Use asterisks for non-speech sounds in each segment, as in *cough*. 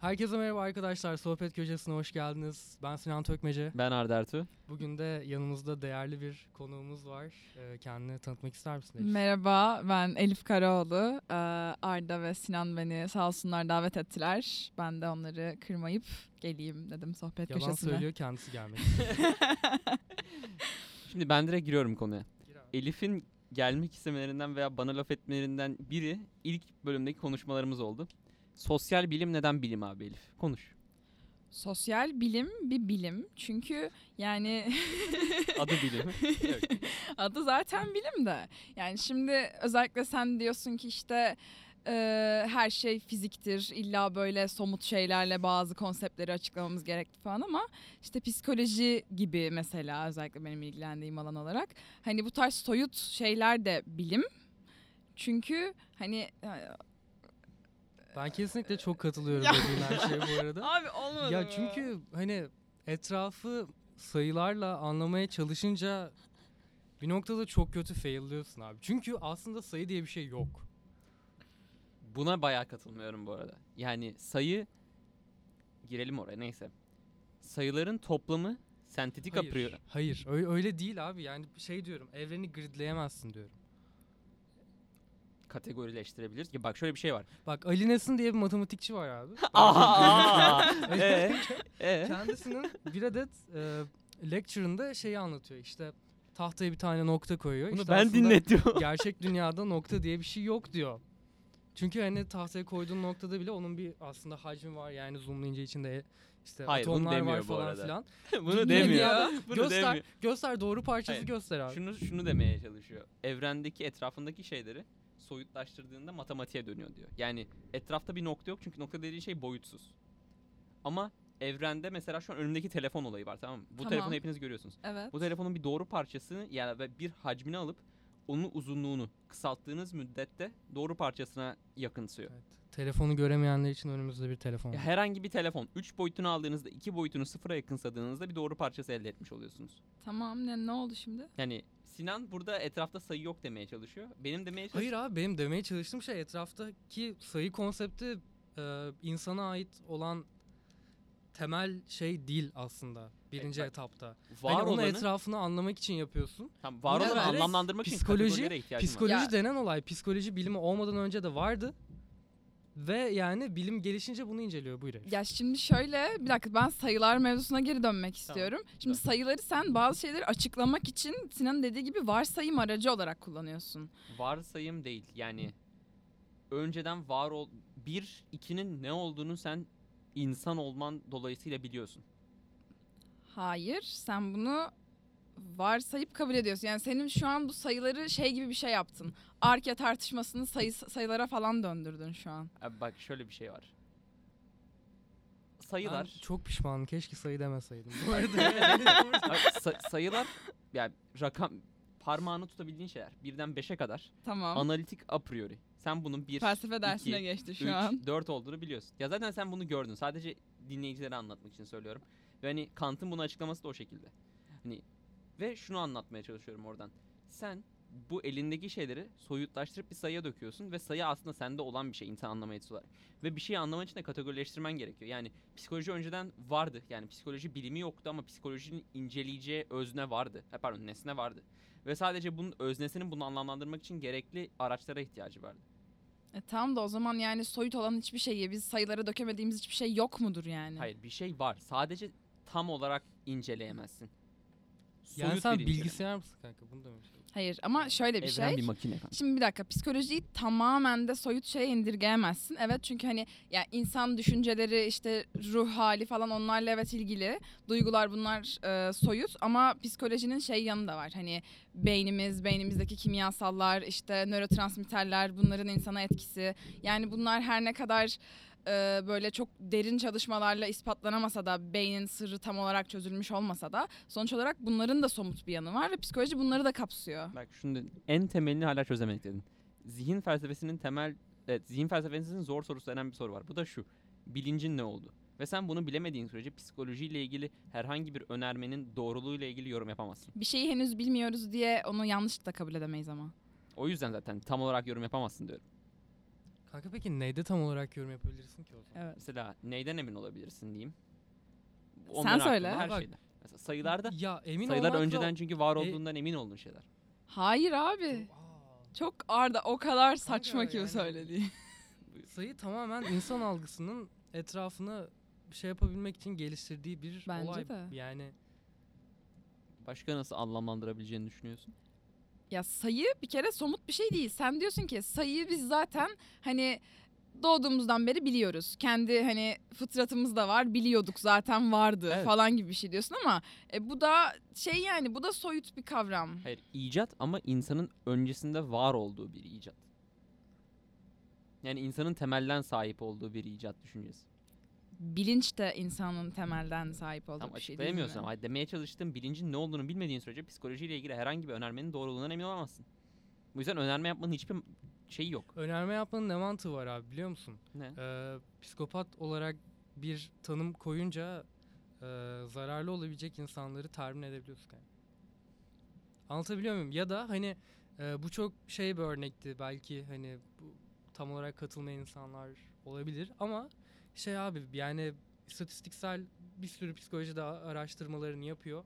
Herkese merhaba arkadaşlar. Sohbet Köşesi'ne hoş geldiniz. Ben Sinan Tökmece. Ben Arda Ertuğ. Bugün de yanımızda değerli bir konuğumuz var. Ee, kendini tanıtmak ister misin Elif? Merhaba, ben Elif Karaoğlu. Ee, Arda ve Sinan beni sağ olsunlar davet ettiler. Ben de onları kırmayıp geleyim dedim sohbet Yalan köşesine. söylüyor kendisi gelmek. *laughs* Şimdi ben direkt giriyorum konuya. Gir. Elif'in gelmek istemelerinden veya bana laf etmelerinden biri ilk bölümdeki konuşmalarımız oldu. Sosyal bilim neden bilim abi Elif? Konuş. Sosyal bilim bir bilim. Çünkü yani *laughs* Adı bilim. Evet. *laughs* adı zaten bilim de. Yani şimdi özellikle sen diyorsun ki işte e, her şey fiziktir. İlla böyle somut şeylerle bazı konseptleri açıklamamız gerekti falan ama işte psikoloji gibi mesela özellikle benim ilgilendiğim alan olarak hani bu tarz soyut şeyler de bilim. Çünkü hani e, Ben kesinlikle çok katılıyorum Ya. dediğin her şeye bu arada. *laughs* abi olmadı ya çünkü hani etrafı sayılarla anlamaya çalışınca bir noktada çok kötü faillıyorsun abi. Çünkü aslında sayı diye bir şey yok. Buna bayağı katılmıyorum bu arada. Yani sayı girelim oraya neyse. Sayıların toplamı sentetik Hayır, hayır öyle, öyle değil abi. Yani şey diyorum evreni gridleyemezsin diyorum. Kategorileştirebiliriz ki bak şöyle bir şey var. Bak Ali Nesin diye bir matematikçi var abi. *laughs* Aa, *laughs* ee, ee? Kendisinin bir adet e, lecture'ında şeyi anlatıyor işte tahtaya bir tane nokta koyuyor. Bunu İşte ben dinletiyorum. Gerçek dünyada nokta diye bir şey yok diyor. Çünkü hani tahtaya koyduğun noktada bile onun bir aslında hacmi var yani zoomlayınca içinde işte Hayır, bunu var demiyor bu falan arada. filan. *laughs* Bunu Dünya- demiyor. Bunu göster, demiyor. göster doğru parçası Hayır, göster abi. Şunu şunu demeye çalışıyor. Evrendeki etrafındaki şeyleri soyutlaştırdığında matematiğe dönüyor diyor. Yani etrafta bir nokta yok çünkü nokta dediğin şey boyutsuz. Ama evrende mesela şu an önümdeki telefon olayı var tamam mı? Bu Tamam. telefonu hepiniz görüyorsunuz. Evet. Bu telefonun bir doğru parçasını yani ve bir hacmini alıp onun uzunluğunu kısalttığınız müddette doğru parçasına yakınsıyor. Evet. Telefonu göremeyenler için önümüzde bir telefon Ya var. herhangi bir telefon 3 boyutunu aldığınızda 2 boyutunu sıfıra yakınsadığınızda bir doğru parçası elde etmiş oluyorsunuz. Tamam ne, ne oldu şimdi? Yani Sinan burada etrafta sayı yok demeye çalışıyor. Benim demeye Hayır çalıştığım abi benim demeye çalıştığım şey etraftaki sayı konsepti e, insana ait olan temel şey değil aslında birinci bak, etapta. var hani olanı etrafını anlamak için yapıyorsun. Tam var olanı direkt anlamlandırmak için psikoloji- var. Psikoloji denen olay psikoloji bilimi olmadan önce de vardı. Ve yani bilim gelişince bunu inceliyor buyur. Elif. Ya şimdi şöyle bir dakika ben sayılar mevzusuna geri dönmek istiyorum. Şimdi Dön. sayıları sen bazı şeyleri açıklamak için Sinan'ın dediği gibi varsayım aracı olarak kullanıyorsun. Varsayım değil yani önceden var ol bir ikinin ne olduğunu sen insan olman dolayısıyla biliyorsun. Hayır sen bunu varsayıp kabul ediyorsun. Yani senin şu an bu sayıları şey gibi bir şey yaptın. Arke tartışmasını sayı, sayılara falan döndürdün şu an. Abi bak şöyle bir şey var. Ben Sayılar çok pişmanım keşke sayı demeseydim. Bu arada Abi sa- sayılar yani rakam parmağını tutabildiğin şeyler. Birden 5'e kadar. Tamam. Analitik a priori. Sen bunun bir, Felsefe dersine iki, geçti şu 3, an. 4 olduğunu biliyorsun. Ya zaten sen bunu gördün. Sadece dinleyicilere anlatmak için söylüyorum. Ve hani Kant'ın bunu açıklaması da o şekilde. Hani ve şunu anlatmaya çalışıyorum oradan. Sen bu elindeki şeyleri soyutlaştırıp bir sayıya döküyorsun ve sayı aslında sende olan bir şey insan anlama yetisi olarak. Ve bir şeyi anlamak için de kategorileştirmen gerekiyor. Yani psikoloji önceden vardı. Yani psikoloji bilimi yoktu ama psikolojinin inceleyeceği özne vardı. Ha, pardon nesne vardı. Ve sadece bunun öznesinin bunu anlamlandırmak için gerekli araçlara ihtiyacı vardı. E tamam da o zaman yani soyut olan hiçbir şeyi biz sayılara dökemediğimiz hiçbir şey yok mudur yani? Hayır bir şey var. Sadece tam olarak inceleyemezsin. Yani Soyut sen bir inceleme. bilgisayar mısın kanka bunu istiyorum. Hayır ama şöyle bir Evren şey. bir makine kanka. Şimdi bir dakika psikolojiyi tamamen de soyut şeye indirgeyemezsin. Evet çünkü hani ya insan düşünceleri işte ruh hali falan onlarla evet ilgili. Duygular bunlar e, soyut ama psikolojinin şey yanı da var. Hani beynimiz, beynimizdeki kimyasallar, işte nörotransmitterler bunların insana etkisi. Yani bunlar her ne kadar e, böyle çok derin çalışmalarla ispatlanamasa da beynin sırrı tam olarak çözülmüş olmasa da sonuç olarak bunların da somut bir yanı var ve psikoloji bunları da kapsıyor. Bak şunu en temelini hala çözemedik dedin. Zihin felsefesinin temel evet zihin felsefesinin zor sorusu denen bir soru var. Bu da şu. Bilincin ne oldu? Ve sen bunu bilemediğin sürece psikolojiyle ilgili herhangi bir önermenin doğruluğuyla ilgili yorum yapamazsın. Bir şeyi henüz bilmiyoruz diye onu yanlış da kabul edemeyiz ama. O yüzden zaten tam olarak yorum yapamazsın diyorum. Kanka peki neyde tam olarak yorum yapabilirsin ki o zaman? Evet. Mesela neyden emin olabilirsin diyeyim. Sen söyle. hakkında Her Bak- şeyden. Mesela sayılarda Ya emin sayılar olmakla- önceden çünkü var E- olduğundan emin olduğun şeyler. Hayır abi. Aa. Çok Arda o kadar saçma ki yani- bu söylediği. *laughs* Sayı tamamen insan algısının etrafını şey yapabilmek için geliştirdiği bir Bence olay. de. Yani Başka nasıl anlamlandırabileceğini düşünüyorsun? Ya sayı bir kere somut bir şey değil. Sen diyorsun ki sayıyı biz zaten hani doğduğumuzdan beri biliyoruz. Kendi hani fıtratımızda var biliyorduk zaten vardı Evet. falan gibi bir şey diyorsun ama e, bu da şey yani bu da soyut bir kavram. Hayır icat ama insanın öncesinde var olduğu bir icat. Yani insanın temelden sahip olduğu bir icat düşüncesi. Bilinç de insanın temelden sahip olduğu Tam bir şey değil mi? açıklayamıyorsun ama demeye çalıştığım bilincin ne olduğunu bilmediğin sürece psikolojiyle ilgili herhangi bir önermenin doğruluğundan emin olamazsın. Bu yüzden önerme yapmanın hiçbir şeyi yok. önerme yapmanın ne mantığı var abi biliyor musun? Ne? Ee, psikopat olarak bir tanım koyunca e, zararlı olabilecek insanları tahmin edebiliyorsun. Yani. Anlatabiliyor muyum? Ya da hani e, bu çok şey bir örnekti belki hani bu tam olarak katılmayan insanlar olabilir ama şey abi yani istatistiksel bir sürü psikolojide a- araştırmalarını yapıyor,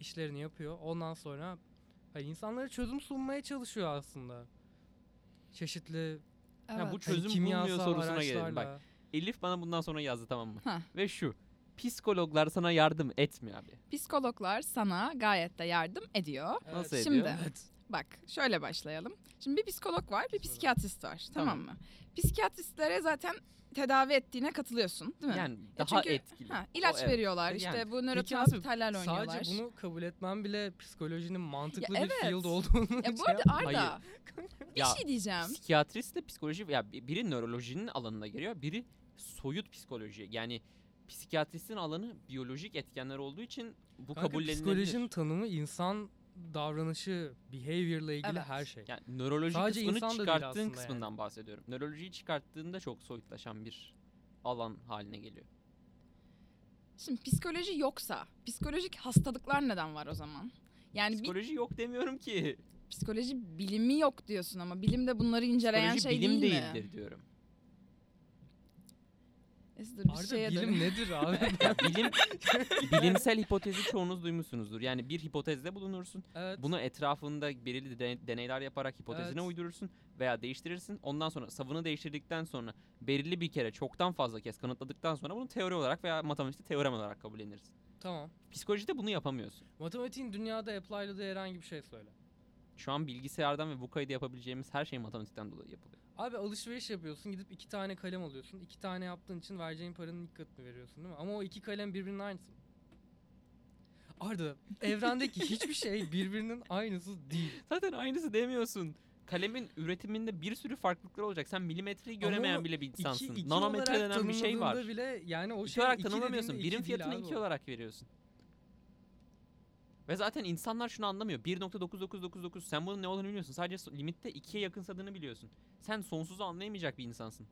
işlerini yapıyor. Ondan sonra hani insanlara çözüm sunmaya çalışıyor aslında. Çeşitli Evet. bu hani Çözüm bulmuyor kimyasal sorusuna gelelim. Bak. Elif bana bundan sonra yazdı tamam mı? Heh. Ve şu. Psikologlar sana yardım etmiyor abi. Psikologlar sana gayet de yardım ediyor. Nasıl Evet. ediyor? Şimdi Evet. Bak şöyle başlayalım. Şimdi bir psikolog var, bir psikiyatrist var. Tamam, Tamam. mı? Psikiyatristlere zaten tedavi ettiğine katılıyorsun, değil mi? Yani Ya daha çünkü- etkili. Ha, ilaç O evet. veriyorlar. Yani. işte bu nörotransmitterlerle oynuyorlar. Sadece bunu kabul etmem bile psikolojinin mantıklı Ya bir evet. field olduğunu Ya bu şey arada yapmıyor. Arda bir Ya, şey diyeceğim. Psikiyatrist psikoloji ya bi- biri nörolojinin alanına giriyor, biri soyut psikoloji. Yani psikiyatristin alanı biyolojik etkenler olduğu için bu Kanka, kabullenilebilir. psikolojinin tanımı insan davranışı, behavior'la ilgili Evet. her şey. Yani nöroloji Sadece kısmını çıkarttığın kısmından bahsediyorum. Nörolojiyi çıkarttığında çok soyutlaşan bir alan haline geliyor. Şimdi psikoloji yoksa psikolojik hastalıklar neden var o zaman? Yani bir Psikoloji yok demiyorum ki. psikoloji bilimi yok diyorsun ama bilim de bunları inceleyen Psikoloji şey bilim değil değildir mi? diyorum. Dur bir Arda şeye bilim dön- nedir abi? Ya *laughs* bilim *laughs* bilimsel hipotezi çoğunuz duymuşsunuzdur. Yani bir hipotezde bulunursun. evet. Bunu etrafında belirli de- deneyler yaparak hipotezine Evet. uydurursun veya değiştirirsin. Ondan sonra savını değiştirdikten sonra belirli bir kere çoktan fazla kez kanıtladıktan sonra bunu teori olarak veya matematikte teorem olarak kabullenirsin. Tamam. Psikolojide bunu yapamıyorsun. Matematiğin dünyada apply'ladığı herhangi bir şey söyle. Şu an bilgisayardan ve bu kaydı yapabileceğimiz her şey matematikten dolayı yapılıyor. Abi alışveriş yapıyorsun gidip iki tane kalem alıyorsun. İki tane yaptığın için vereceğin paranın ilk katını veriyorsun değil mi? Ama o iki kalem birbirinin aynısı? Arda *laughs* evrendeki hiçbir şey birbirinin aynısı değil. Zaten aynısı demiyorsun. Kalemin üretiminde bir sürü farklılıklar olacak. Sen milimetreyi Ama göremeyen o bile bir İki, insansın. iki Nanometre olarak denen bir şey var. bile yani o İki şey olarak iki tanımlamıyorsun. Birim iki fiyatını iki olarak veriyorsun. Ve zaten insanlar şunu anlamıyor. 1.9999 sen bunun ne olduğunu bilmiyorsun. Sadece limitte 2'ye yakınsadığını biliyorsun. Sen sonsuzu anlayamayacak bir insansın.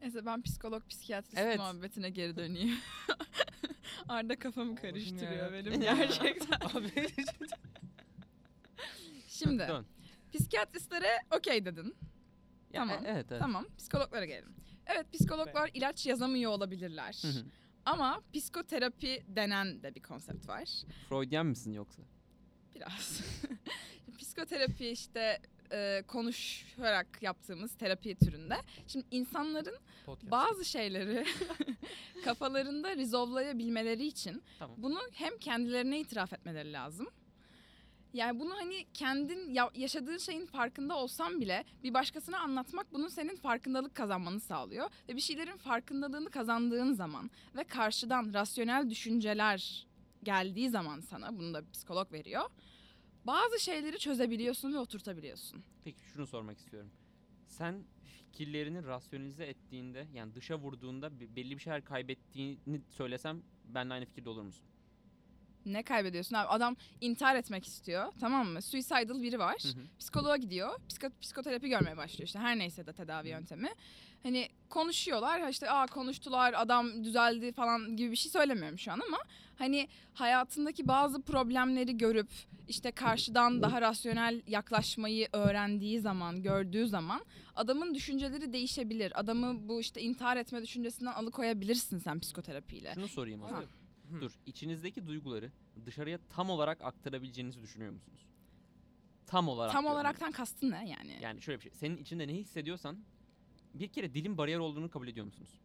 Neyse ben psikolog psikiyatrist Evet. muhabbetine geri döneyim. *laughs* Arda kafamı Allah'ım karıştırıyor yarabbim benim ya. *laughs* gerçekten. Abi Şimdi Dön. psikiyatristlere okey dedin. Ya, Tamam, e- evet evet. Tamam psikologlara gelelim. Evet psikologlar ilaç yazamıyor olabilirler. Hı hı. Ama psikoterapi denen de bir konsept var. Freudian misin yoksa? Biraz. *laughs* Psikoterapi işte e, konuşarak yaptığımız terapi türünde. Şimdi insanların podcast. bazı şeyleri *laughs* kafalarında resolve'layabilmeleri için Tamam. bunu hem kendilerine itiraf etmeleri lazım. Yani bunu hani kendin ya- yaşadığın şeyin farkında olsan bile bir başkasına anlatmak bunun senin farkındalık kazanmanı sağlıyor. Ve bir şeylerin farkındalığını kazandığın zaman ve karşıdan rasyonel düşünceler geldiği zaman sana bunu da psikolog veriyor. Bazı şeyleri çözebiliyorsun ve oturtabiliyorsun. Peki şunu sormak istiyorum. Sen fikirlerini rasyonize ettiğinde yani dışa vurduğunda be- belli bir şeyler kaybettiğini söylesem benimle aynı fikirde olur musun? Ne kaybediyorsun abi? Adam intihar etmek istiyor tamam mı? Suicidal biri var. Hı hı. Psikoloğa gidiyor. Psiko- psikoterapi görmeye başlıyor işte her neyse de tedavi yöntemi. Hani konuşuyorlar işte aa konuştular adam düzeldi falan gibi bir şey söylemiyorum şu an ama hani hayatındaki bazı problemleri görüp işte karşıdan daha rasyonel yaklaşmayı öğrendiği zaman, gördüğü zaman adamın düşünceleri değişebilir. Adamı bu işte intihar etme düşüncesinden alıkoyabilirsin sen psikoterapiyle. Şunu sorayım zaman. Hı. Dur. içinizdeki duyguları dışarıya tam olarak aktarabileceğinizi düşünüyor musunuz? Tam olarak. Tam diyorum. olaraktan kastın ne yani? Yani şöyle bir şey. Senin içinde ne hissediyorsan bir kere dilin bariyer olduğunu kabul ediyor musunuz?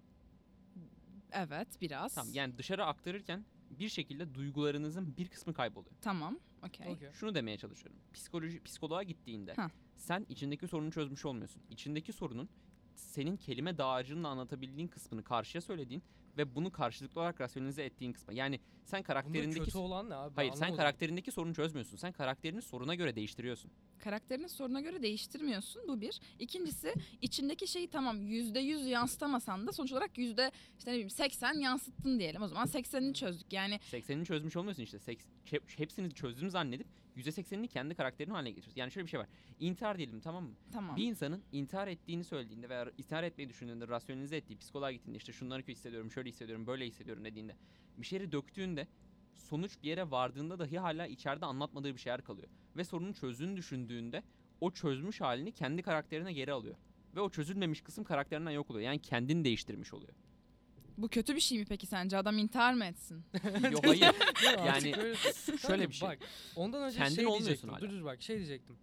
Evet biraz. Tamam. Yani dışarı aktarırken bir şekilde duygularınızın bir kısmı kayboluyor. Tamam. Okey. Okey. Şunu demeye çalışıyorum. Psikoloji psikoloğa gittiğinde Hah. sen içindeki sorunu çözmüş olmuyorsun. İçindeki sorunun senin kelime dağarcığınla anlatabildiğin kısmını karşıya söylediğin ve bunu karşılıklı olarak rasyonelize ettiğin kısmı. Yani sen Bunda karakterindeki kötü olan ne abi? Hayır sen karakterindeki sorunu çözmüyorsun. Sen karakterini soruna göre değiştiriyorsun. Karakterini soruna göre değiştirmiyorsun. Bu bir. İkincisi içindeki şeyi tamam yüzde yüz yansıtamasan da sonuç olarak yüzde işte ne bileyim 80 yansıttın diyelim. O zaman 80'ini çözdük. Yani 80'ini çözmüş olmuyorsun işte. Seks- hepsini çözdüğünü zannedip %80'ini kendi karakterinin haline getiriyorsun. Yani şöyle bir şey var. İntihar diyelim tamam mı? tamam. Bir insanın intihar ettiğini söylediğinde veya intihar etmeyi düşündüğünde, rasyonelize ettiği, psikoloğa gittiğinde işte şunları hissediyorum, şöyle hissediyorum, böyle hissediyorum dediğinde bir şeyleri döktüğünde sonuç bir yere vardığında dahi hala içeride anlatmadığı bir şeyler kalıyor. Ve sorunun çözdüğünü düşündüğünde o çözmüş halini kendi karakterine geri alıyor. Ve o çözülmemiş kısım karakterinden yok oluyor. Yani kendini değiştirmiş oluyor. Bu kötü bir şey mi peki sence? Adam intihar mı etsin? *laughs* Yok hayır. *laughs* Yani *laughs* Şöyle bir şey. Bak ondan önce Kendin şey olmuyorsun diyecektim. hala. Dur dur bak şey diyecektim.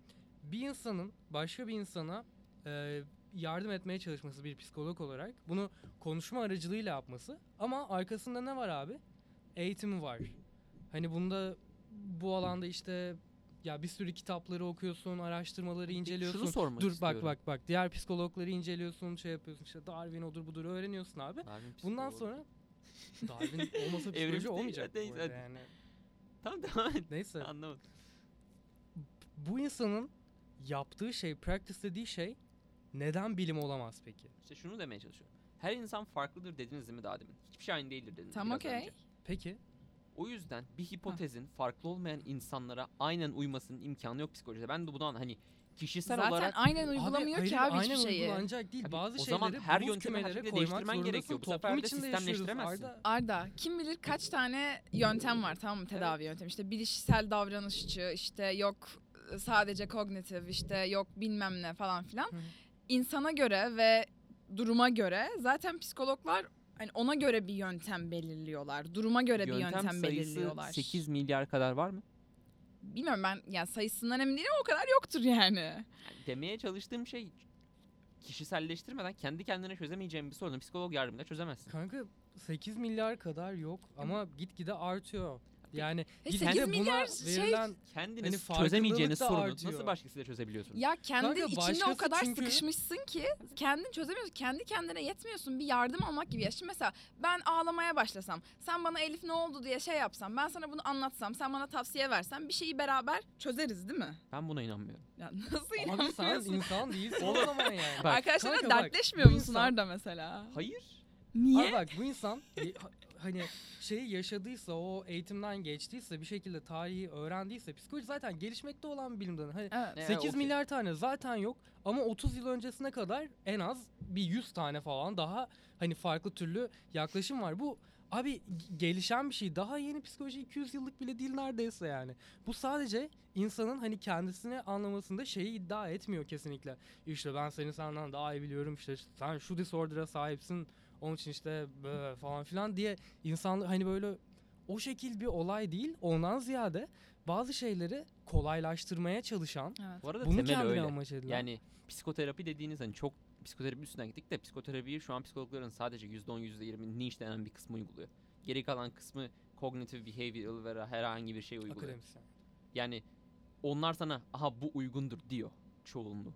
Bir insanın başka bir insana e, yardım etmeye çalışması bir psikolog olarak bunu konuşma aracılığıyla yapması ama arkasında ne var abi? Eğitimi var. Hani bunda bu alanda işte ya bir sürü kitapları okuyorsun, araştırmaları inceliyorsun. Şunu sormak Dur istiyorum. bak bak bak diğer psikologları inceliyorsun, şey yapıyorsun işte Darwin odur budur öğreniyorsun abi. Darwin Bundan sonra *laughs* Darwin olmasa psikoloji olmayacak neyse, hadi. yani. Tamam devam et. Neyse. *laughs* Anlamadım. bu insanın yaptığı şey, practice dediği şey neden bilim olamaz peki? İşte şunu demeye çalışıyorum. Her insan farklıdır dediniz değil mi daha demin? Hiçbir şey aynı değildir dediniz. Tamam, biraz okey. önce. Peki O yüzden bir hipotezin farklı olmayan insanlara aynen uymasının imkanı yok psikolojide. Ben de bundan hani kişisel Zaten olarak aynen uygulamıyor hayır, ki abi aynen hiçbir şeyi. uygulanacak değil. Tabii, Bazı o zaman her yöntemi her şekilde değiştirmen gerekiyor. Bu Toplum sefer de sistemleştiremezsin. Arda. Arda kim bilir kaç tane yöntem var tamam mı tedavi yöntemi işte bilişsel davranışçı işte yok sadece kognitif işte yok bilmem ne falan filan hı. insana göre ve duruma göre zaten psikologlar hani ona göre bir yöntem belirliyorlar duruma göre bir yöntem sayısı belirliyorlar 8 milyar kadar var mı? bilmiyorum ben yani sayısından emin değilim o kadar yoktur yani demeye çalıştığım şey kişiselleştirmeden kendi kendine çözemeyeceğin bir sorunu psikolog yardımıyla çözemezsin. Kanka 8 milyar kadar yok ama gitgide artıyor. Yani E, 8 buna milyar şey- verilen Kendiniz Hani çözemeyeceğiniz da sorunu artıyor. nasıl başkasıyla çözebiliyorsunuz? Ya kendin Kanka içinde o kadar çünkü- sıkışmışsın ki kendin çözemiyorsun. Kendi kendine yetmiyorsun. Bir yardım almak gibi. Ya şimdi mesela ben ağlamaya başlasam, sen bana Elif ne oldu diye şey yapsam, ben sana bunu anlatsam, sen bana tavsiye versen bir şeyi beraber çözeriz değil mi? Ben buna inanmıyorum. Ya nasıl abi sen inanmıyorsun? insan değilsin o Oğlum, zaman yani. bak, Arkadaşlarına kanka bak, dertleşmiyor bu musun insan- Arda mesela? Hayır. Niye? Abi bak bu insan *laughs* hani şeyi yaşadıysa o eğitimden geçtiyse bir şekilde tarihi öğrendiyse psikoloji zaten gelişmekte olan bir bilim dalı. Hani Evet. Ne, 8 okey. milyar tane zaten yok ama 30 yıl öncesine kadar en az bir 100 tane falan daha hani farklı türlü yaklaşım var. Bu abi gelişen bir şey. Daha yeni psikoloji 200 yıllık bile değil neredeyse yani. Bu sadece insanın hani kendisini anlamasında şeyi iddia etmiyor kesinlikle. İşte ben seni senden daha iyi biliyorum işte sen şu disorder'a sahipsin onun için işte böyle falan filan diye insan hani böyle o şekil bir olay değil. Ondan ziyade bazı şeyleri kolaylaştırmaya çalışan Evet. Bu arada bunu temel öyle. amaç edilen. Yani psikoterapi dediğiniz hani çok psikoterapi üstünden gittik de psikoterapiyi şu an psikologların sadece %10 %20 niche denen bir kısmı uyguluyor. Geri kalan kısmı cognitive behavioral ve herhangi bir şey uyguluyor. akademisyen. Yani onlar sana aha bu uygundur diyor çoğunluğu.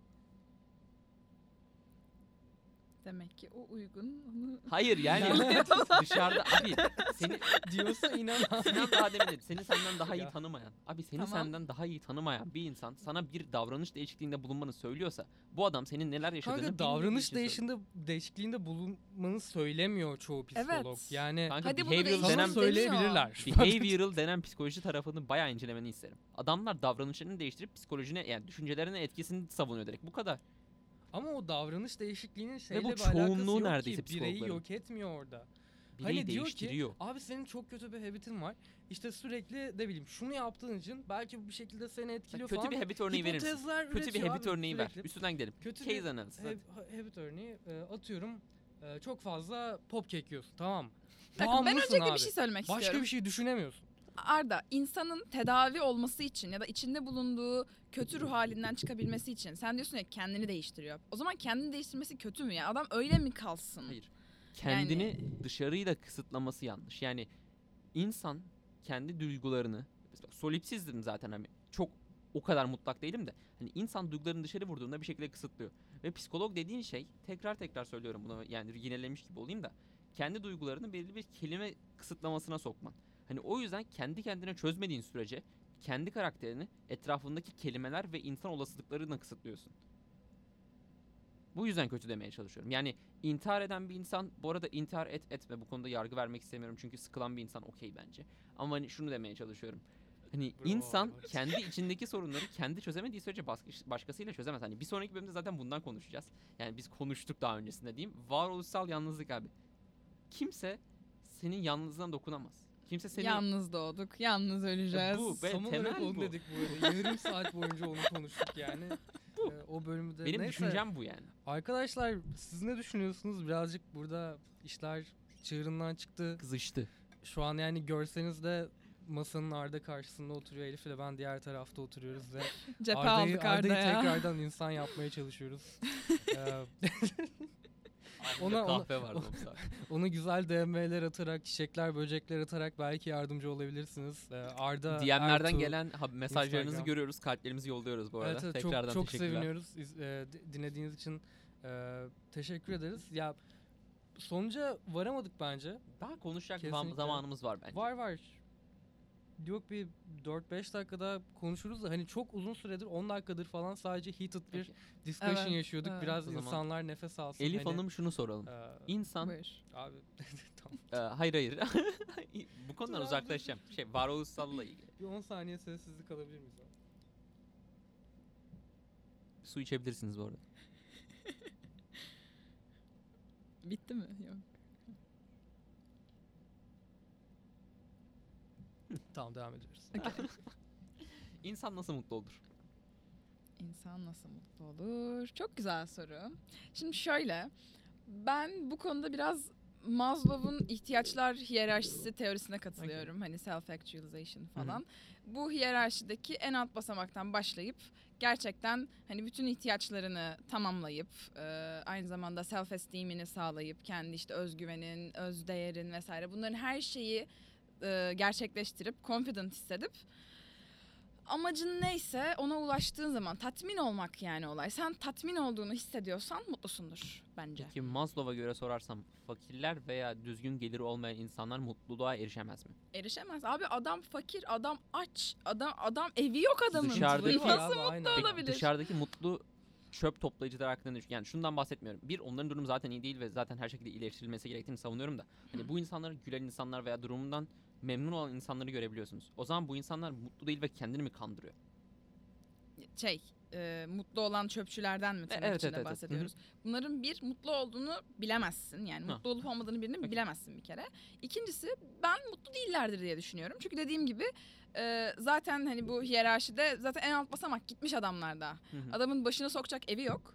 Demek ki o uygun. Onu... Hayır yani *laughs* *laughs* dışarıda abi seni Diyorsa inan. *laughs* Sinan daha demin dedi. Seni senden daha iyi Ya. tanımayan, abi seni Tamam. senden daha iyi tanımayan bir insan sana bir davranış değişikliğinde bulunmanı söylüyorsa bu adam senin neler yaşadığını Kanka bilmediği davranış için söylüyor. değişinde, değişikliğinde bulunmanı söylemiyor çoğu psikolog. Evet. Yani Kanka Hadi bunu behavioral sana denen değiştir. söyleyebilirler. behavioral denen psikoloji tarafını bayağı incelemeni isterim. Adamlar davranışlarını değiştirip psikolojine yani düşüncelerine etkisini savunuyor direkt. Bu kadar. Ama o davranış değişikliğinin şeyle bu bir alakası çoğunluğu yok neredeyse ki. Bireyi psikologların. yok etmiyor orada. Bireyi Hani diyor ki, değiştiriyor. Abi senin çok kötü bir habitin var. İşte sürekli ne bileyim şunu yaptığın için belki bu bir şekilde seni etkiliyor kötü falan. bir habit örneği verir misin? Hipotezler Kötü bir üretiyor habit abi örneği ver. sürekli. Üstünden gidelim. Kötü Case bir analysis. hadi. hab- habit örneği e, atıyorum e, çok fazla pop kek yiyorsun tamam mı? Bakın ben Bağımlısın öncelikle abi. bir şey söylemek Başka istiyorum. bir şey düşünemiyorsun. Arda insanın tedavi olması için ya da içinde bulunduğu kötü ruh halinden çıkabilmesi için sen diyorsun ya kendini değiştiriyor. O zaman kendini değiştirmesi kötü mü ya? Adam öyle mi kalsın? Hayır. Kendini dışarıyla kısıtlaması yanlış. Yani insan kendi duygularını solipsizdim zaten hani çok o kadar mutlak değilim de hani insan duygularını dışarı vurduğunda bir şekilde kısıtlıyor. Ve psikolog dediğin şey tekrar tekrar söylüyorum bunu yani yinelemiş gibi olayım da kendi duygularını belirli bir kelime kısıtlamasına sokman. Hani o yüzden kendi kendine çözmediğin sürece kendi karakterini etrafındaki kelimeler ve insan olasılıklarına kısıtlıyorsun. Bu yüzden kötü demeye çalışıyorum. Yani intihar eden bir insan bu arada intihar et etme bu konuda yargı vermek istemiyorum çünkü sıkılan bir insan okey bence. Ama hani şunu demeye çalışıyorum. Hani Bravo. insan kendi *laughs* içindeki sorunları kendi çözemediği sürece başka, başkasıyla çözemez. Hani bir sonraki bölümde zaten bundan konuşacağız. Yani biz konuştuk daha öncesinde diyeyim. Varoluşsal yalnızlık abi. Kimse senin yalnızlığına dokunamaz. Kimse seni Yalnız doğduk, yalnız öleceğiz. bu be- Tam olarak temel onu bu. dedik bu arada. Yarım saat boyunca onu konuştuk yani. *laughs* E, o bölümde. benim Neyse. düşüncem bu yani. Arkadaşlar siz ne düşünüyorsunuz? Birazcık burada işler çığırından çıktı. Kızıştı. Şu an yani görseniz de masanın Arda karşısında oturuyor Elif ile ben diğer tarafta oturuyoruz ve *laughs* Cephe Arda'yı, aldık Arda'yı Arda'ya. tekrardan insan yapmaya çalışıyoruz. *laughs* Ona, Ona- ona- kahve vardı o saat. *laughs* Ona güzel DM'ler atarak, çiçekler, böcekler atarak belki yardımcı olabilirsiniz. Ee, Arda DM'lerden Ertuğ- gelen mesajlarınızı Instagram. görüyoruz. Kalplerimizi yolluyoruz bu arada. Evet, evet, Tekrardan çok, çok seviniyoruz e, di- dinlediğiniz için e, teşekkür ederiz. Ya sonuca varamadık bence. Daha konuşacak Kesinlikle. zamanımız var bence. Var var. Yok bir 4-5 dakikada konuşuruz da hani çok uzun süredir 10 dakikadır falan sadece heated bir discussion Evet, yaşıyorduk. evet. Biraz O zaman insanlar nefes alsın. Elif hani, Hanım şunu soralım. e, İnsan Buyur. abi *laughs* tamam. Ee, hayır hayır. *laughs* Bu konudan Dur abi, uzaklaşacağım. Şey varoluşsalla ilgili. Bir 10 saniye sessizlik alabilir miyiz? abi? Su içebilirsiniz bu arada. Bitti mi? Yok. Tamam devam ediyoruz. *laughs* İnsan nasıl mutlu olur? İnsan nasıl mutlu olur? Çok güzel soru. Şimdi şöyle, ben bu konuda biraz Maslow'un ihtiyaçlar hiyerarşisi teorisine katılıyorum. Hani self-actualization falan. Bu hiyerarşideki en alt basamaktan başlayıp gerçekten hani bütün ihtiyaçlarını tamamlayıp e, aynı zamanda self-esteem'ini sağlayıp kendi işte özgüvenin, özdeğerin vesaire bunların her şeyi e, gerçekleştirip confident hissedip amacın neyse ona ulaştığın zaman tatmin olmak yani olay. Sen tatmin olduğunu hissediyorsan mutlusundur bence. Peki Maslow'a göre sorarsam fakirler veya düzgün geliri olmayan insanlar mutluluğa erişemez mi? Erişemez. Abi adam fakir, adam aç, adam adam evi yok adamın. Dışarıdaki- Nasıl Abi, aynen. mutlu Peki olabilir? dışarıdaki mutlu çöp toplayıcılar hakkında ne düşün- Yani şundan bahsetmiyorum. Bir onların durumu zaten iyi değil ve zaten her şekilde iyileştirilmesi gerektiğini savunuyorum da. Hani bu insanları gülen insanlar veya durumundan memnun olan insanları görebiliyorsunuz. O zaman bu insanlar mutlu değil ve kendini mi kandırıyor? Şey, e, mutlu olan çöpçülerden mi tırnak evet, içinde evet, evet. bahsediyoruz? Bunların bir mutlu olduğunu bilemezsin. Yani Ha. mutlu olup olmadığını birini Okey. bilemezsin bir kere. İkincisi ben mutlu değillerdir diye düşünüyorum. Çünkü dediğim gibi e, zaten hani bu hiyerarşide zaten en alt basamak gitmiş adamlarda. Adamın başını sokacak evi yok.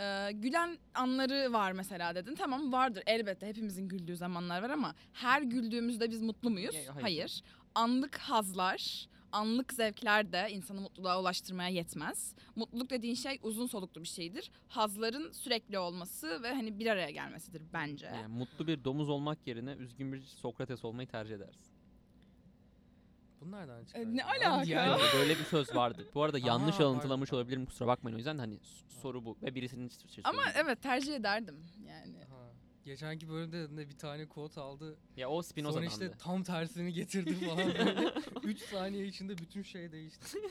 Ee, gülen anları var mesela dedin. Tamam vardır elbette hepimizin güldüğü zamanlar var ama her güldüğümüzde biz mutlu muyuz? Ya, hayır. hayır. Anlık hazlar, anlık zevkler de insanı mutluluğa ulaştırmaya yetmez. Mutluluk dediğin şey uzun soluklu bir şeydir. Hazların sürekli olması ve hani bir araya gelmesidir bence. Yani mutlu bir domuz olmak yerine üzgün bir Sokrates olmayı tercih ederiz. Bunlardan çıkar. E, ne ya. alaka? Yani, Böyle bir söz vardı. Bu arada *laughs* yanlış Aha, alıntılamış pardon. olabilirim kusura bakmayın o yüzden hani soru bu ve birisinin ç- Ama evet tercih ederdim yani. ha. Geçenki bölümde de bir tane quote aldı. Ya o Spinoza'dandı. Sonra işte tam tersini getirdi falan böyle. *laughs* 3 saniye içinde bütün şey değişti. *laughs*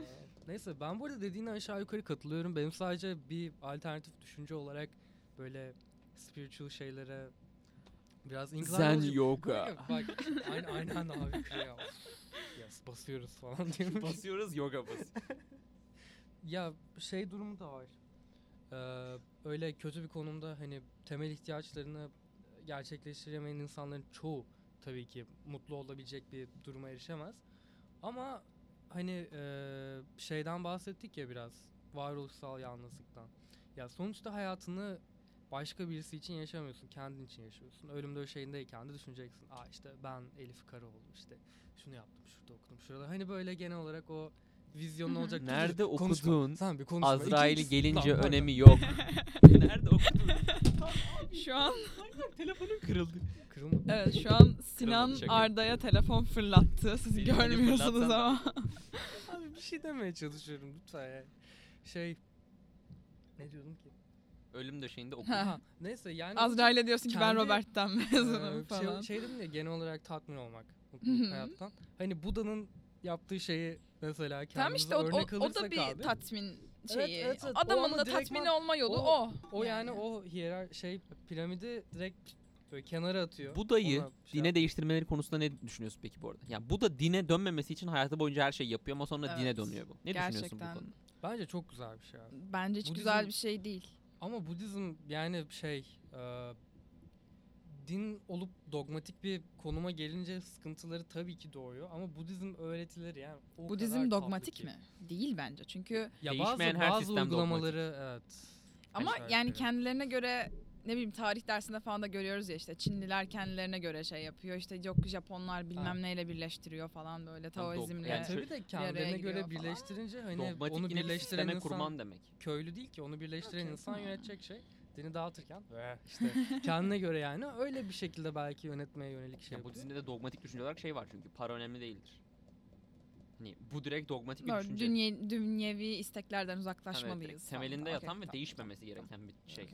Ee, Neyse ben bu arada dediğine aşağı yukarı katılıyorum. Benim sadece bir alternatif düşünce olarak böyle spiritual şeylere biraz incline Zen yoga. Yok, Bak aynen, aynen abi. Ya, *laughs* yes, basıyoruz falan *laughs* diyormuş. Basıyoruz yoga bas. *laughs* Ya şey durumu da var. Ee, öyle kötü bir konumda hani temel ihtiyaçlarını gerçekleştiremeyen insanların çoğu tabii ki mutlu olabilecek bir duruma erişemez. Ama hani e, şeyden bahsettik ya biraz varoluşsal yalnızlıktan. Ya sonuçta hayatını başka birisi için yaşamıyorsun, kendin için yaşıyorsun. Ölüm döşeğindeyken de düşüneceksin. Aa işte ben Elif Karaoğlu işte şunu yaptım, şurada okudum, şurada. Hani böyle genel olarak o vizyonun olacak. Nerede konuşma. okudun? Tamam bir konuşma. Azrail'i İkincisi- gelince Lan, önemi yok. *laughs* Nerede okudun? *laughs* Şu an Telefonum kırıldı. Kırılmadı. evet şu an Sinan şaka. Arda'ya telefon fırlattı. Siz beni görmüyorsunuz fırlatsan da- ama. *laughs* Abi bir şey demeye çalışıyorum lütfen ya. Şey ne diyordum ki? Ölüm döşeğinde okudum. Ha, neyse yani Azrail'e diyorsun ki ben Kendi- Robert'ten mezunum Ee, falan. Şey, şey dedim ya genel olarak tatmin olmak mutluluk hayattan. Hani Buda'nın yaptığı şeyi mesela kendimize Tamam işte o, o, örnek o da bir abi. tatmin Evet, şeyi. evet, evet. O Adamın ama da tatmin olma yolu o- o. o yani, o hierar şey piramidi direkt böyle kenara atıyor. Buda'yı şey dine yap- değiştirmeleri konusunda ne düşünüyorsun peki bu arada? Yani Buda dine dönmemesi için hayatı boyunca her şeyi yapıyor ama sonra dine Evet. dönüyor bu. Ne düşünüyorsun bu Gerçekten. konuda? Bence çok güzel bir şey abi. Bence hiç Budizm- güzel bir şey değil. Ama Budizm yani şey e, din olup dogmatik bir konuma gelince sıkıntıları tabii ki doğuyor ama Budizm öğretileri yani o Budizm dogmatik ki. mi? Değil bence. Çünkü Ya Değişmeyen bazı, her bazı sistem uygulamaları evet. ama aşağı yani yukarı. kendilerine göre ne bileyim tarih dersinde falan da görüyoruz ya işte Çinliler kendilerine göre şey yapıyor. İşte yok Japonlar bilmem Ha. neyle birleştiriyor falan böyle Taoizmle. Yani tabii de kendilerine göre falan. birleştirince hani Dogmatik onu birleştiren insan kurman demek. köylü değil ki onu birleştiren Okey, insan yönetecek şey dini dağıtırken "Eh, işte kendine göre yani öyle bir şekilde belki yönetmeye yönelik şey Ya yapıyor. Budizm'de de dogmatik düşünce olarak şey var çünkü para önemli değildir. Hani bu direkt dogmatik bir Böyle düşünce. dünye, dünyevi isteklerden evet, uzaklaşmalıyız. falan. temelinde Okey, yatan ve tamam, değişmemesi tamam, gereken tamam. bir şey.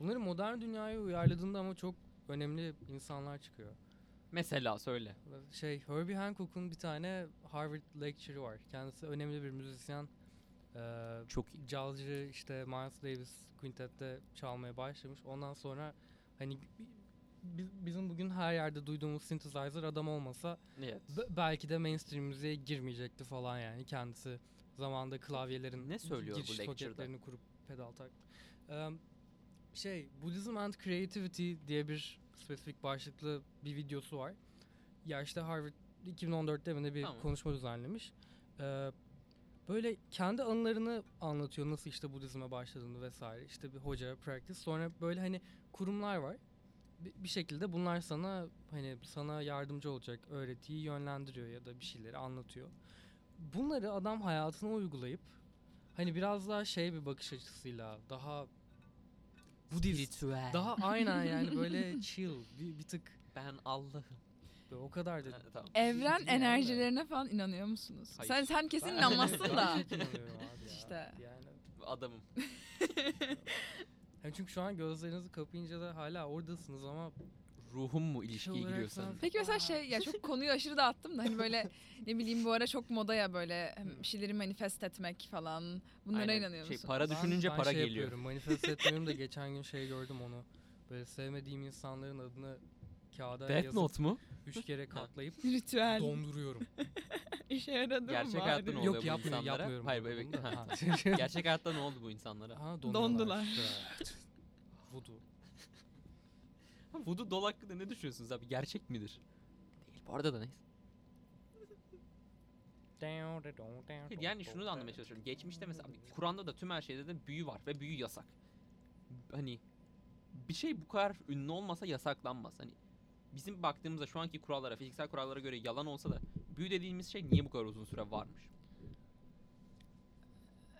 Bunları modern dünyaya uyarladığında ama çok önemli insanlar çıkıyor. Mesela söyle. Şey Herbie Hancock'un bir tane Harvard lecture'ı var. Kendisi önemli bir müzisyen. Ee, Çok iyi. Calcı işte Miles Davis Quintet'te çalmaya başlamış. Ondan sonra hani bi- bizim bugün her yerde duyduğumuz synthesizer adam olmasa Evet. be- belki de mainstream müziğe girmeyecekti falan yani kendisi zamanda klavyelerin Ne söylüyor bu giriş lecture'da? soketlerini kurup pedal tak. Ee, şey Buddhism and Creativity diye bir spesifik başlıklı bir videosu var. Ya işte Harvard 2014'te mi bir Tamam. konuşma düzenlemiş. Ee, böyle kendi anılarını anlatıyor nasıl işte Budizm'e başladığını vesaire. İşte bir hoca, practice. Sonra böyle hani kurumlar var. Bir, şekilde bunlar sana hani sana yardımcı olacak öğretiyi yönlendiriyor ya da bir şeyleri anlatıyor. Bunları adam hayatına uygulayıp hani biraz daha şey bir bakış açısıyla daha Budist Ritüel. daha aynen yani *laughs* böyle chill bir, bir tık ben Allah'ım. Böyle o kadar da Ha, tamam. Evren enerjilerine falan inanıyor musunuz? Hayır. Sen sen kesin Ben- inanmazsın *laughs* ben da. çok inanıyorum abi ya. *laughs* İşte. Yani. Adamım. *laughs* Yani çünkü şu an gözlerinizi kapayınca da hala oradasınız ama Ruhum mu ilişkiye olarak giriyor sen-? Peki mesela şey ya çok konuyu aşırı dağıttım da hani böyle ne bileyim bu ara çok moda ya böyle hem bir şeyleri manifest etmek falan. Bunlara Aynen. inanıyor Şey, musun? para Ben- düşününce ben para şey geliyor. Yapıyorum, manifest etmiyorum da geçen gün şey gördüm onu. Böyle sevmediğim insanların adını kağıda Death yazıp Note mu? üç kere katlayıp *laughs* Ritüel. donduruyorum. *laughs* İşe yaradı mı Gerçek bari? hayatta ne oluyor Yok bu yapmıyorum, insanlara? yapmıyorum. Hayır, bunu evet. da. Ha. *laughs* Ha. Gerçek hayatta ne oldu bu insanlara? Ha, Dondular. işte. Voodoo. Doll hakkında ne düşünüyorsunuz abi? Gerçek midir? Değil. Bu arada da neyse. Yani şunu da anlamaya çalışıyorum. Geçmişte mesela Kur'an'da da tüm her şeyde de büyü var ve büyü yasak. Hani bir şey bu kadar ünlü olmasa yasaklanmaz. Hani bizim baktığımızda şu anki kurallara, fiziksel kurallara göre yalan olsa da büyü dediğimiz şey niye bu kadar uzun süre varmış?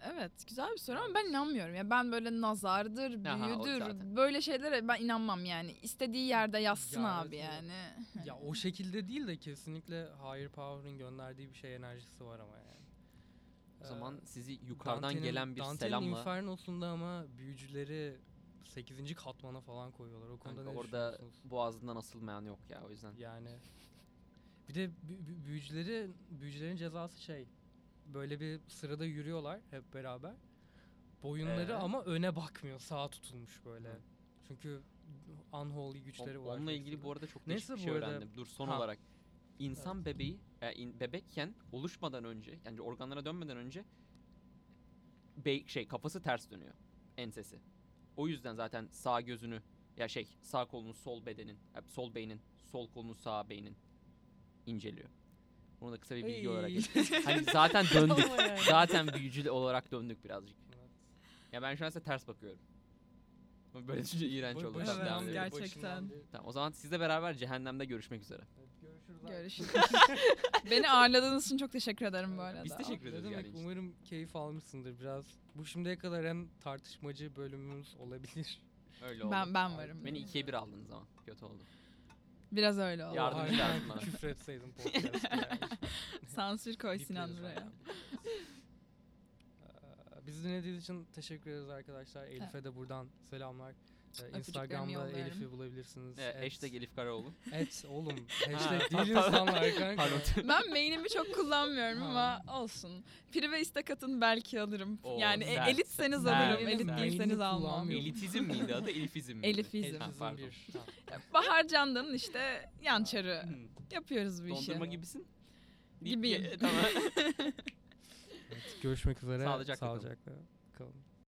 Evet güzel bir soru ama ben inanmıyorum. Ya ben böyle nazardır, Aha, o büyüdür, zaten. böyle şeylere ben inanmam yani. İstediği yerde yazsın Ya abi evet, evet. yani. *laughs* Ya o şekilde değil de kesinlikle higher power'ın gönderdiği bir şey enerjisi var ama yani. O zaman Ee, sizi yukarıdan Dante'nin- gelen bir Dante'nin selamla Inferno'sunda ama büyücüleri 8. katmana falan koyuyorlar. O konuda Kanka ne orada düşünüyorsunuz? boğazından asılmayan yok ya o yüzden. Yani bir de bü- bü- büyücüleri büyücülerin cezası şey böyle bir sırada yürüyorlar hep beraber. Boyunları Ee? ama öne bakmıyor. Sağa tutulmuş böyle. Hı. Çünkü unholy O- güçleri var. onunla ilgili bu arada çok Neyse, değişik bir şey bu arada- öğrendim. Dur son Ha. olarak. İnsan bebeği, e, in- bebekken oluşmadan önce, yani organlara dönmeden önce be- şey kafası ters dönüyor. Ensesi. O yüzden zaten sağ gözünü ya şey sağ kolunu sol bedenin, e, sol beynin, sol kolunu sağ beynin inceliyor. Bunu da kısa bir bilgi olarak Ey. geçeyim. *laughs* Hani zaten döndük. Zaten büyücü olarak döndük birazcık. Ya ben şu an size ters bakıyorum. *laughs* Böyle düşünce iğrenç başından Evet, Devam edelim. gerçekten. Tamam o zaman sizle beraber cehennemde görüşmek üzere. Görüşürüz. abi. Görüşürüz. *laughs* Beni ağırladığınız için çok teşekkür ederim bu arada. Biz teşekkür Ne ederiz demek, geldiğin için. umarım keyif almışsındır biraz. Bu şimdiye kadar en tartışmacı bölümümüz olabilir. Öyle oldu. Ben ben varım. Beni ikiye bir aldınız ama. Kötü oldu. Biraz öyle oldu. Yardımcı Harbiden lazım bana. Küfür etseydin podcast'ta yani. *laughs* Sansür koy Sinan Bipleriz buraya. zaten. Bizi dinlediğiniz için teşekkür ederiz arkadaşlar. Elif'e de buradan selamlar. Ee, Instagram'da. Elif'i bulabilirsiniz. Evet, Et- hashtag Elif Karaoğlu. *laughs* Et oğlum. *laughs* Ha, Hashtag değil insanlar kanka. *laughs* Ben mailimi çok kullanmıyorum ama olsun. Prive istek atın belki alırım. Oo, yani e- sert, elitseniz sert. alırım. Elit değilseniz almam. Elitizm miydi adı? Elifizm miydi? Elifizm. Ha, bir. Ha. Bahar Candan'ın işte yan çarı. Hmm. Yapıyoruz bu işi. Dondurma gibisin. Gibiyim. Tamam. Evet, görüşmek üzere. Sağlıcakla kalın. Sağlıcakla kalın.